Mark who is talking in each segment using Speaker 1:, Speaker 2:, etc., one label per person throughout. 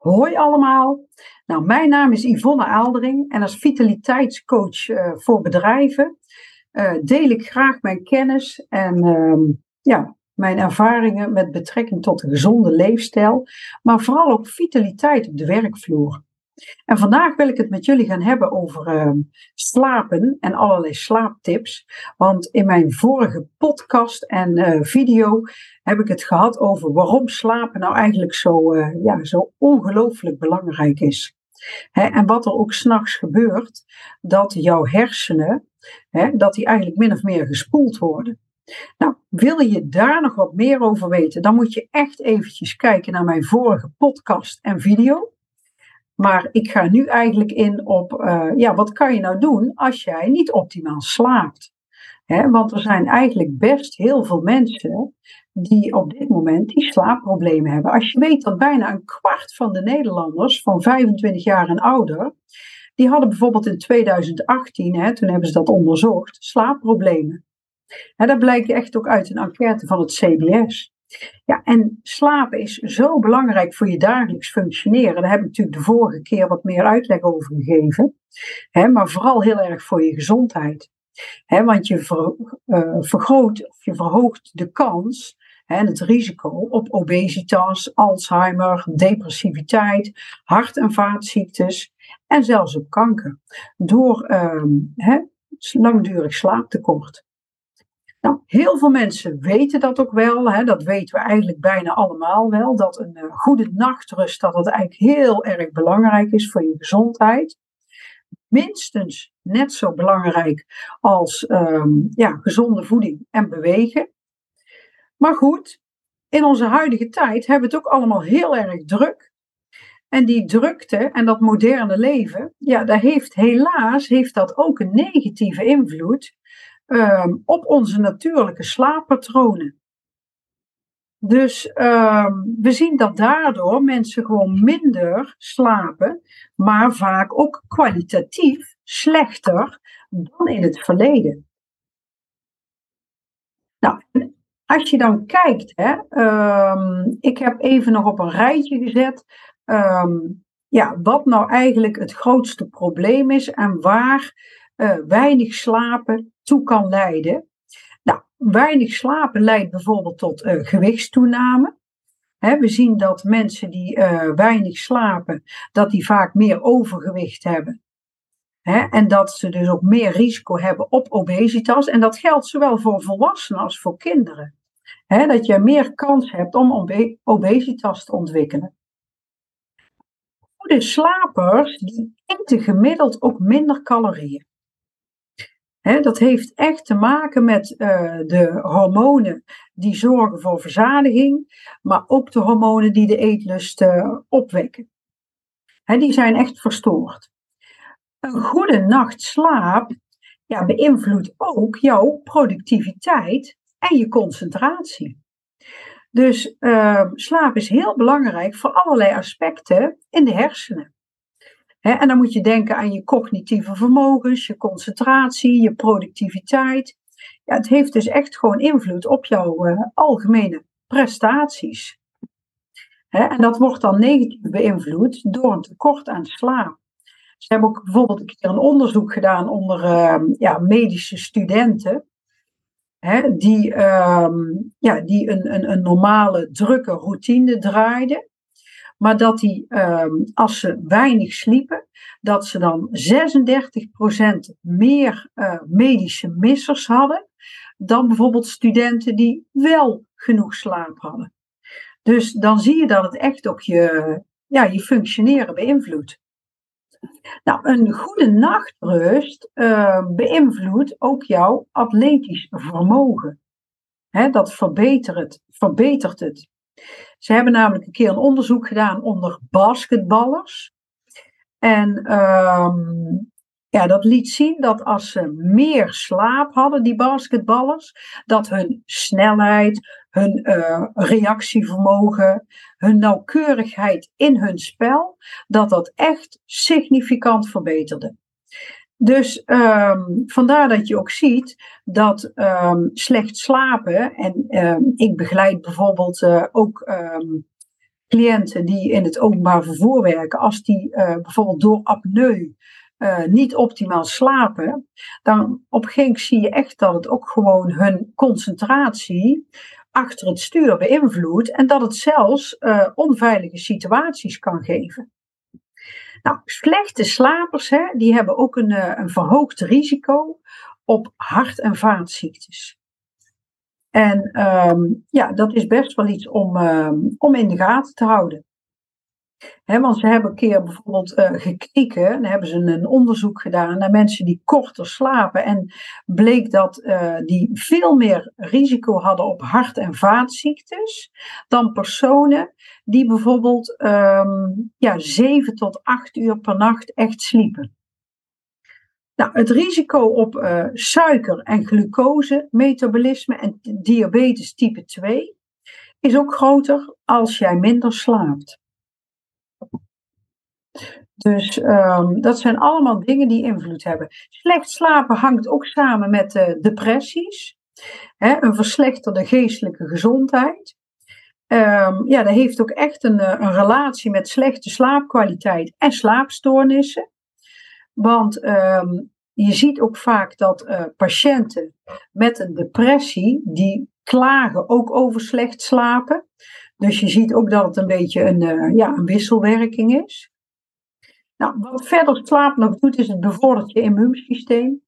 Speaker 1: Hoi allemaal. Nou, mijn naam is Yvonne Aaldering en als vitaliteitscoach uh, voor bedrijven uh, deel ik graag mijn kennis en uh, ja, mijn ervaringen met betrekking tot een gezonde leefstijl, maar vooral ook vitaliteit op de werkvloer. En vandaag wil ik het met jullie gaan hebben over uh, slapen en allerlei slaaptips. Want in mijn vorige podcast en uh, video heb ik het gehad over waarom slapen nou eigenlijk zo, uh, ja, zo ongelooflijk belangrijk is. En wat er ook s'nachts gebeurt, dat jouw hersenen, dat die eigenlijk min of meer gespoeld worden. Nou, wil je daar nog wat meer over weten, dan moet je echt eventjes kijken naar mijn vorige podcast en video. Maar ik ga nu eigenlijk in op, uh, ja, wat kan je nou doen als jij niet optimaal slaapt? Want er zijn eigenlijk best heel veel mensen die op dit moment die slaapproblemen hebben. Als je weet dat bijna een kwart van de Nederlanders van 25 jaar en ouder, die hadden bijvoorbeeld in 2018, hè, toen hebben ze dat onderzocht, slaapproblemen. En dat blijkt echt ook uit een enquête van het CBS. Ja, en slapen is zo belangrijk voor je dagelijks functioneren. Daar heb ik natuurlijk de vorige keer wat meer uitleg over gegeven. Maar vooral heel erg voor je gezondheid. Want je uh, vergroot of je verhoogt de kans en het risico op obesitas, Alzheimer, depressiviteit, hart- en vaatziektes en zelfs op kanker. Door hè, langdurig slaaptekort. Nou, heel veel mensen weten dat ook wel. Hè, dat weten we eigenlijk bijna allemaal wel. Dat een uh, goede nachtrust dat het eigenlijk heel erg belangrijk is voor je gezondheid. Minstens net zo belangrijk als um, ja, gezonde voeding en bewegen. Maar goed, in onze huidige tijd hebben we het ook allemaal heel erg druk. En die drukte en dat moderne leven, ja, daar heeft helaas heeft dat ook een negatieve invloed um, op onze natuurlijke slaappatronen. Dus um, we zien dat daardoor mensen gewoon minder slapen, maar vaak ook kwalitatief slechter dan in het verleden. Nou, als je dan kijkt, hè, um, ik heb even nog op een rijtje gezet ja, wat nou eigenlijk het grootste probleem is en waar uh, weinig slapen toe kan leiden. Nou, weinig slapen leidt bijvoorbeeld tot uh, gewichtstoename. We zien dat mensen die uh, weinig slapen, dat die vaak meer overgewicht hebben. He, en dat ze dus ook meer risico hebben op obesitas. En dat geldt zowel voor volwassenen als voor kinderen. Dat je meer kans hebt om obesitas te ontwikkelen. Goede slapers die eten gemiddeld ook minder calorieën. Dat heeft echt te maken met uh, de hormonen die zorgen voor verzadiging, maar ook de hormonen die de eetlust uh, opwekken. Die zijn echt verstoord. Een goede nacht slaap ja, beïnvloedt ook jouw productiviteit en je concentratie. Dus uh, slaap is heel belangrijk voor allerlei aspecten in de hersenen. En dan moet je denken aan je cognitieve vermogens, je concentratie, je productiviteit. Ja, het heeft dus echt gewoon invloed op jouw uh, algemene prestaties. En dat wordt dan negatief beïnvloed door een tekort aan slaap. Ze hebben ook bijvoorbeeld een keer een onderzoek gedaan onder uh, ja, medische studenten. Die, um, ja, die een, een, een normale drukke routine draaiden. Maar dat die, um, als ze weinig sliepen, dat ze dan 36% meer uh, medische missers hadden dan bijvoorbeeld studenten die wel genoeg slaap hadden. Dus dan zie je dat het echt ook je, ja, je functioneren beïnvloedt. Nou, een goede nachtrust uh, beïnvloedt ook jouw atletisch vermogen. Dat verbetert het, verbetert het. Ze hebben namelijk een keer een onderzoek gedaan onder basketballers. En um, ja, dat liet zien dat als ze meer slaap hadden, die basketballers, dat hun snelheid, hun uh, reactievermogen, hun nauwkeurigheid in hun spel, dat dat echt significant verbeterde. Dus um, vandaar dat je ook ziet dat um, slecht slapen, en um, ik begeleid bijvoorbeeld uh, ook cliënten die in het openbaar vervoer werken, als die eh, bijvoorbeeld door apneu uh, niet optimaal slapen, dan op een zie je echt dat het ook gewoon hun concentratie achter het stuur beïnvloedt en dat het zelfs onveilige situaties kan geven. Nou, slechte slapers, hè, die hebben ook een, een verhoogd risico op hart- en vaatziektes. En um, ja, dat is best wel iets om, um, om in de gaten te houden. Want ze hebben een keer bijvoorbeeld uh, gekeken, dan hebben ze een onderzoek gedaan naar mensen die korter slapen. En bleek dat uh, die veel meer risico hadden op hart- en vaatziektes dan personen die bijvoorbeeld um, ja, 7 tot 8 uur per nacht echt sliepen. Nou, het risico op uh, suiker- en glucose-metabolisme en diabetes type 2 is ook groter als jij minder slaapt. Dus um, dat zijn allemaal dingen die invloed hebben. Slecht slapen hangt ook samen met depressies, hè, een verslechterde geestelijke gezondheid. Um, ja, dat heeft ook echt een, eh, een relatie met slechte slaapkwaliteit en slaapstoornissen. Want um, je ziet ook vaak dat uh, patiënten met een depressie, die klagen ook over slecht slapen. Dus je ziet ook dat het een beetje een, uh, ja, een wisselwerking is. Nou, wat verder slaap nog doet, is het bevordert je immuunsysteem.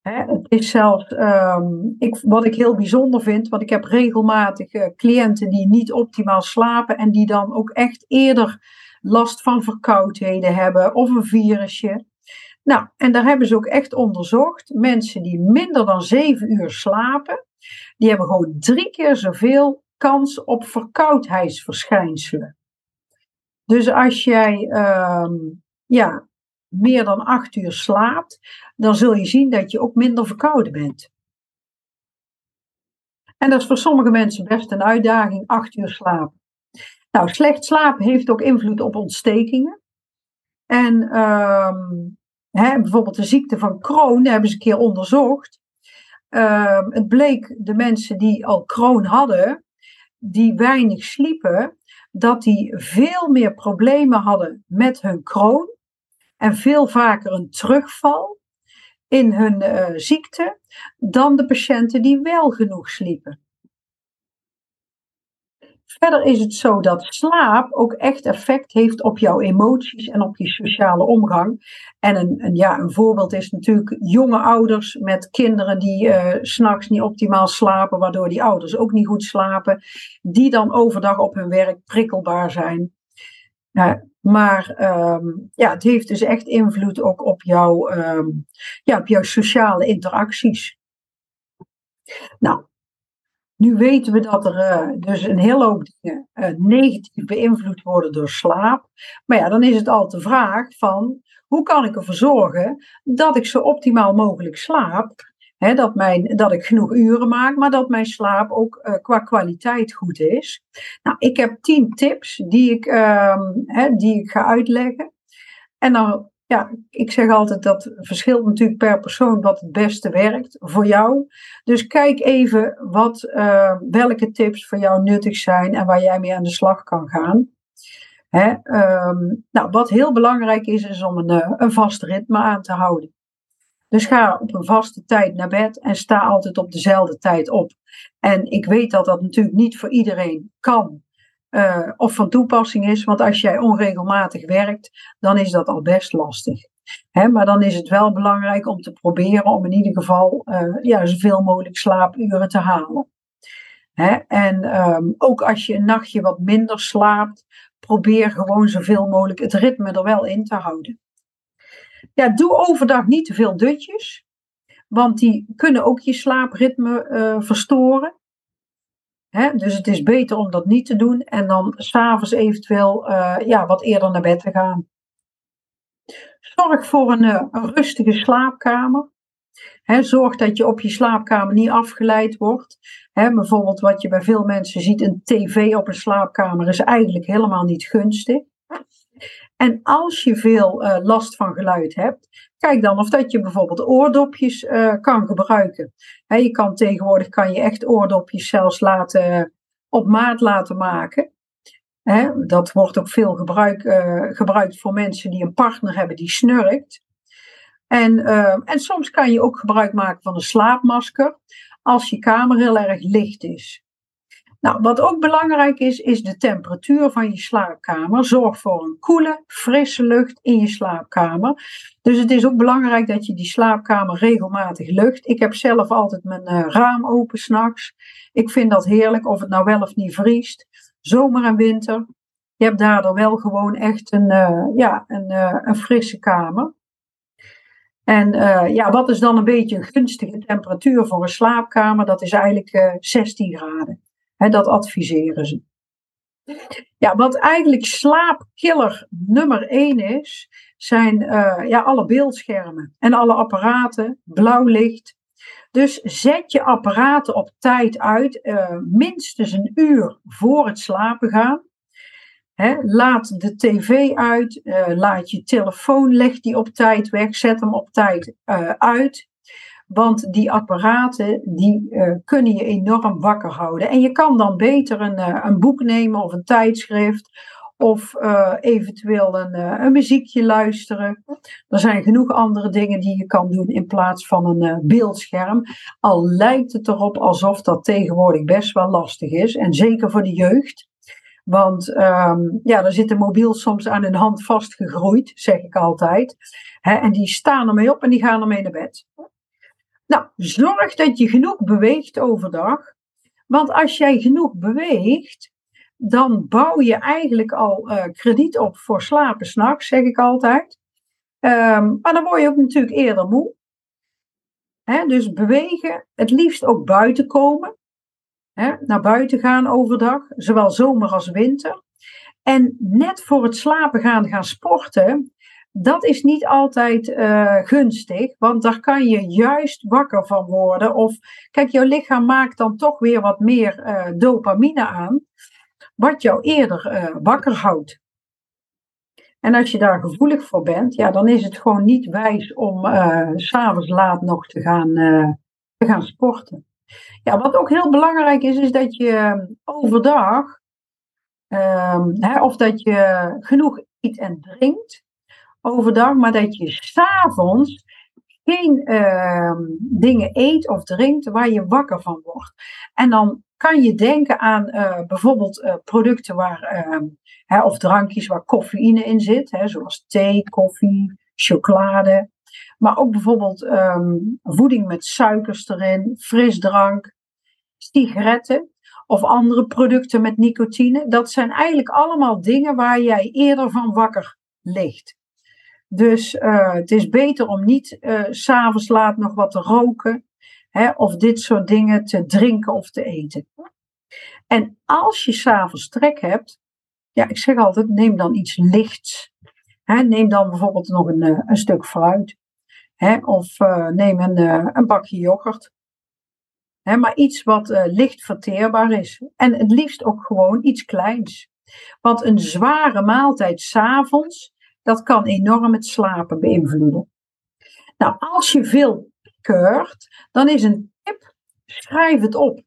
Speaker 1: Hè, het is zelfs, um, ik, wat ik heel bijzonder vind, want ik heb regelmatig uh, cliënten die niet optimaal slapen en die dan ook echt eerder last van verkoudheden hebben of een virusje. Nou, en daar hebben ze ook echt onderzocht. Mensen die minder dan zeven uur slapen, die hebben gewoon drie keer zoveel kans op verkoudheidsverschijnselen. Dus als jij um, ja, meer dan acht uur slaapt, dan zul je zien dat je ook minder verkouden bent. En dat is voor sommige mensen best een uitdaging, acht uur slapen. Nou, slecht slapen heeft ook invloed op ontstekingen. En um, hè, bijvoorbeeld de ziekte van Crohn, hebben ze een keer onderzocht. Uh, het bleek de mensen die al Crohn hadden, die weinig sliepen, dat die veel meer problemen hadden met hun Crohn en veel vaker een terugval in hun uh, ziekte dan de patiënten die wel genoeg sliepen. Verder is het zo dat slaap ook echt effect heeft op jouw emoties en op je sociale omgang. En een, een ja, een voorbeeld is natuurlijk jonge ouders met kinderen die uh, s'nachts niet optimaal slapen, waardoor die ouders ook niet goed slapen, die dan overdag op hun werk prikkelbaar zijn. Maar um, ja, het heeft dus echt invloed ook op, jou, um, ja, op jouw sociale interacties. Nou, nu weten we dat er uh, dus een hele hoop dingen uh, negatief beïnvloed worden door slaap. Maar ja, dan is het al de vraag van hoe kan ik ervoor zorgen dat ik zo optimaal mogelijk slaap. Hè, dat, mijn, dat ik genoeg uren maak, maar dat mijn slaap ook uh, qua kwaliteit goed is. Nou, ik heb tien tips die ik, hè, die ik ga uitleggen. En dan ja, ik zeg altijd dat verschilt natuurlijk per persoon wat het beste werkt voor jou. Dus kijk even wat, uh, welke tips voor jou nuttig zijn en waar jij mee aan de slag kan gaan. Hè, um, nou, wat heel belangrijk is, is om een, uh, een vast ritme aan te houden. Dus ga op een vaste tijd naar bed en sta altijd op dezelfde tijd op. En ik weet dat dat natuurlijk niet voor iedereen kan uh, of van toepassing is. Want als jij onregelmatig werkt, dan is dat al best lastig. He, maar dan is het wel belangrijk om te proberen om in ieder geval uh, ja, zoveel mogelijk slaapuren te halen. He, en um, ook als je een nachtje wat minder slaapt, probeer gewoon zoveel mogelijk het ritme er wel in te houden. Ja, doe overdag niet te veel dutjes, want die kunnen ook je slaapritme uh, verstoren. Hè? Dus het is beter om dat niet te doen en dan s'avonds eventueel uh, ja, wat eerder naar bed te gaan. Zorg voor een, een rustige slaapkamer. Zorg dat je op je slaapkamer niet afgeleid wordt. Bijvoorbeeld wat je bij veel mensen ziet, een tv op een slaapkamer is eigenlijk helemaal niet gunstig. En als je veel uh, last van geluid hebt, kijk dan of dat je bijvoorbeeld oordopjes uh, kan gebruiken. Je kan tegenwoordig kan je echt oordopjes zelfs laten, op maat laten maken. Dat wordt ook veel uh, gebruikt voor mensen die een partner hebben die snurkt. En, en soms kan je ook gebruik maken van een slaapmasker als je kamer heel erg licht is. Nou, wat ook belangrijk is, is de temperatuur van je slaapkamer. Zorg voor een koele, frisse lucht in je slaapkamer. Dus het is ook belangrijk dat je die slaapkamer regelmatig lucht. Ik heb zelf altijd mijn uh, raam open s'nachts. Ik vind dat heerlijk, of het nou wel of niet vriest. Zomer en winter. Je hebt daardoor wel gewoon echt een, uh, ja, een, uh, een frisse kamer. En ja, wat is dan een beetje een gunstige temperatuur voor een slaapkamer? Dat is eigenlijk 16 graden dat adviseren ze. Ja, wat eigenlijk slaapkiller nummer één is, zijn uh, ja, alle beeldschermen en alle apparaten, blauw licht. Dus zet je apparaten op tijd uit, uh, minstens een uur voor het slapen gaan. laat de tv uit, uh, laat je telefoon, leg die op tijd weg, zet hem op tijd uit. Want die apparaten die uh, kunnen je enorm wakker houden. En je kan dan beter een, uh, een boek nemen of een tijdschrift. Of uh, eventueel een, een, muziekje luisteren. Er zijn genoeg andere dingen die je kan doen in plaats van een beeldscherm. Al lijkt het erop alsof dat tegenwoordig best wel lastig is. En zeker voor de jeugd. Want um, ja, daar zit de mobiel soms aan hun hand vastgegroeid, zeg ik altijd. En die staan ermee op en die gaan ermee naar bed. Nou, zorg dat je genoeg beweegt overdag. Want als jij genoeg beweegt, dan bouw je eigenlijk al uh, krediet op voor slapen s'nachts, zeg ik altijd. Um, maar dan word je ook natuurlijk eerder moe. Dus bewegen, het liefst ook buiten komen. Naar buiten gaan overdag, zowel zomer als winter. En net voor het slapen gaan gaan sporten, dat is niet altijd uh, gunstig, want daar kan je juist wakker van worden. Of kijk, jouw lichaam maakt dan toch weer wat meer uh, dopamine aan, wat jou eerder uh, wakker houdt. En als je daar gevoelig voor bent, ja, dan is het gewoon niet wijs om s'avonds laat nog te gaan, te gaan sporten. Ja, wat ook heel belangrijk is, is dat je overdag, ehm, hè, of dat je genoeg eet en drinkt overdag, maar dat je s'avonds geen uh, dingen eet of drinkt waar je wakker van wordt. En dan kan je denken aan uh, bijvoorbeeld uh, producten waar, ehm, hè, of drankjes waar cafeïne in zit, hè, zoals thee, koffie, chocolade. Maar ook bijvoorbeeld um, voeding met suikers erin, frisdrank, sigaretten of andere producten met nicotine. Dat zijn eigenlijk allemaal dingen waar jij eerder van wakker ligt. Dus uh, het is beter om niet uh, s'avonds laat nog wat te roken. Hè, of dit soort dingen te drinken of te eten. En als je s'avonds trek hebt, ja, ik zeg altijd, neem dan iets lichts. Hè, neem dan bijvoorbeeld nog een, eh, een stuk fruit. Hè, of neem een, een bakje yoghurt. Hè, maar iets wat licht verteerbaar is. En het liefst ook gewoon iets kleins. Want een zware maaltijd s'avonds, dat kan enorm het slapen beïnvloeden. Nou, als je veel keurt, dan is een tip: schrijf het op.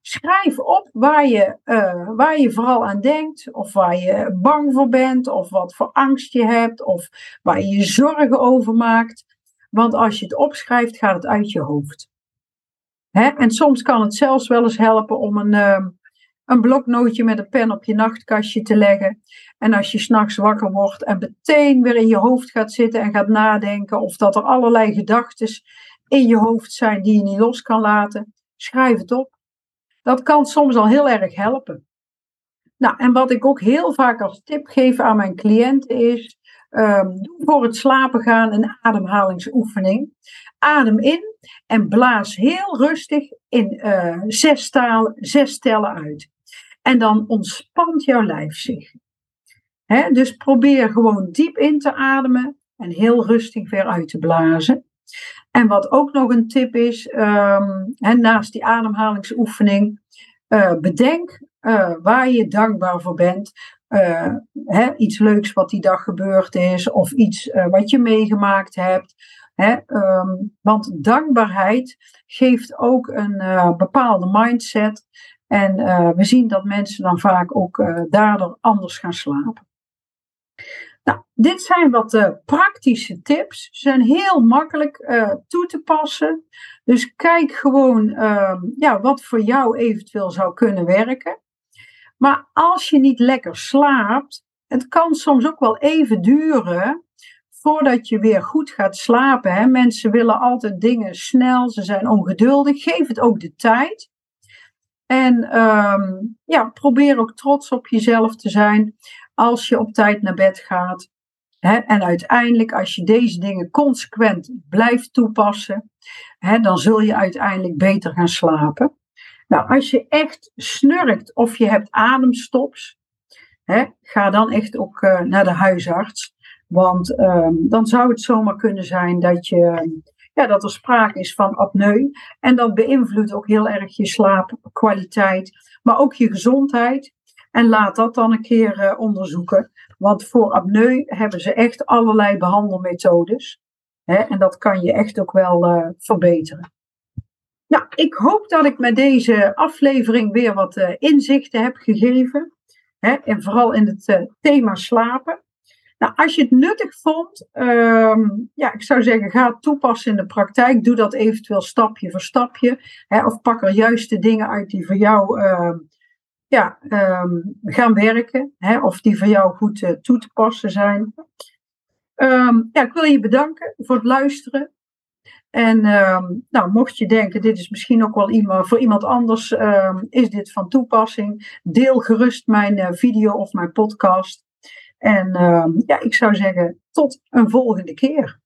Speaker 1: Schrijf op waar je, uh, waar je vooral aan denkt, of waar je bang voor bent, of wat voor angst je hebt, of waar je je zorgen over maakt. Want als je het opschrijft, gaat het uit je hoofd. Hè? En soms kan het zelfs wel eens helpen om een, uh, een bloknootje met een pen op je nachtkastje te leggen. En als je s'nachts wakker wordt en meteen weer in je hoofd gaat zitten en gaat nadenken, of dat er allerlei gedachten in je hoofd zijn die je niet los kan laten, schrijf het op. Dat kan soms al heel erg helpen. Nou, en wat ik ook heel vaak als tip geef aan mijn cliënten is, doe voor het slapen gaan een ademhalingsoefening. Adem in en blaas heel rustig in uh, zes, taal, zes tellen uit. En dan ontspant jouw lijf zich. dus probeer gewoon diep in te ademen en heel rustig weer uit te blazen. En wat ook nog een tip is, um, naast die ademhalingsoefening, uh, bedenk uh, waar je dankbaar voor bent. Uh, iets leuks wat die dag gebeurd is, of iets wat je meegemaakt hebt. um, want dankbaarheid geeft ook een bepaalde mindset En we zien dat mensen dan vaak ook daardoor anders gaan slapen. Nou, dit zijn wat uh, praktische tips. Ze zijn heel makkelijk toe te passen. Dus kijk gewoon uh, ja, wat voor jou eventueel zou kunnen werken. Maar als je niet lekker slaapt, het kan soms ook wel even duren voordat je weer goed gaat slapen. Hè. Mensen willen altijd dingen snel, ze zijn ongeduldig. Geef het ook de tijd. En um, ja, probeer ook trots op jezelf te zijn als je op tijd naar bed gaat. En uiteindelijk, als je deze dingen consequent blijft toepassen, dan zul je uiteindelijk beter gaan slapen. Nou, als je echt snurkt of je hebt ademstops, ga dan echt ook uh, naar de huisarts. Want um, dan zou het zomaar kunnen zijn dat, je, ja, dat er sprake is van apneu. En dat beïnvloedt ook heel erg je slaapkwaliteit, maar ook je gezondheid. En laat dat dan een keer uh, onderzoeken. Want voor apneu hebben ze echt allerlei behandelmethodes. Hè, en dat kan je echt ook wel uh, verbeteren. Nou, ik hoop dat ik met deze aflevering weer wat uh, inzichten heb gegeven. Hè, en vooral in het thema slapen. Nou, als je het nuttig vond, um, ja, ik zou zeggen, ga het toepassen in de praktijk. Doe dat eventueel stapje voor stapje. Hè, of pak er juist de dingen uit die voor jou uh, ja, um, gaan werken. Hè, of die voor jou goed uh, toe te passen zijn. Ja, ik wil je bedanken voor het luisteren. En nou, mocht je denken, dit is misschien ook wel iemand, voor iemand anders, is dit van toepassing. Deel gerust mijn uh, video of mijn podcast. En ja, ik zou zeggen, tot een volgende keer.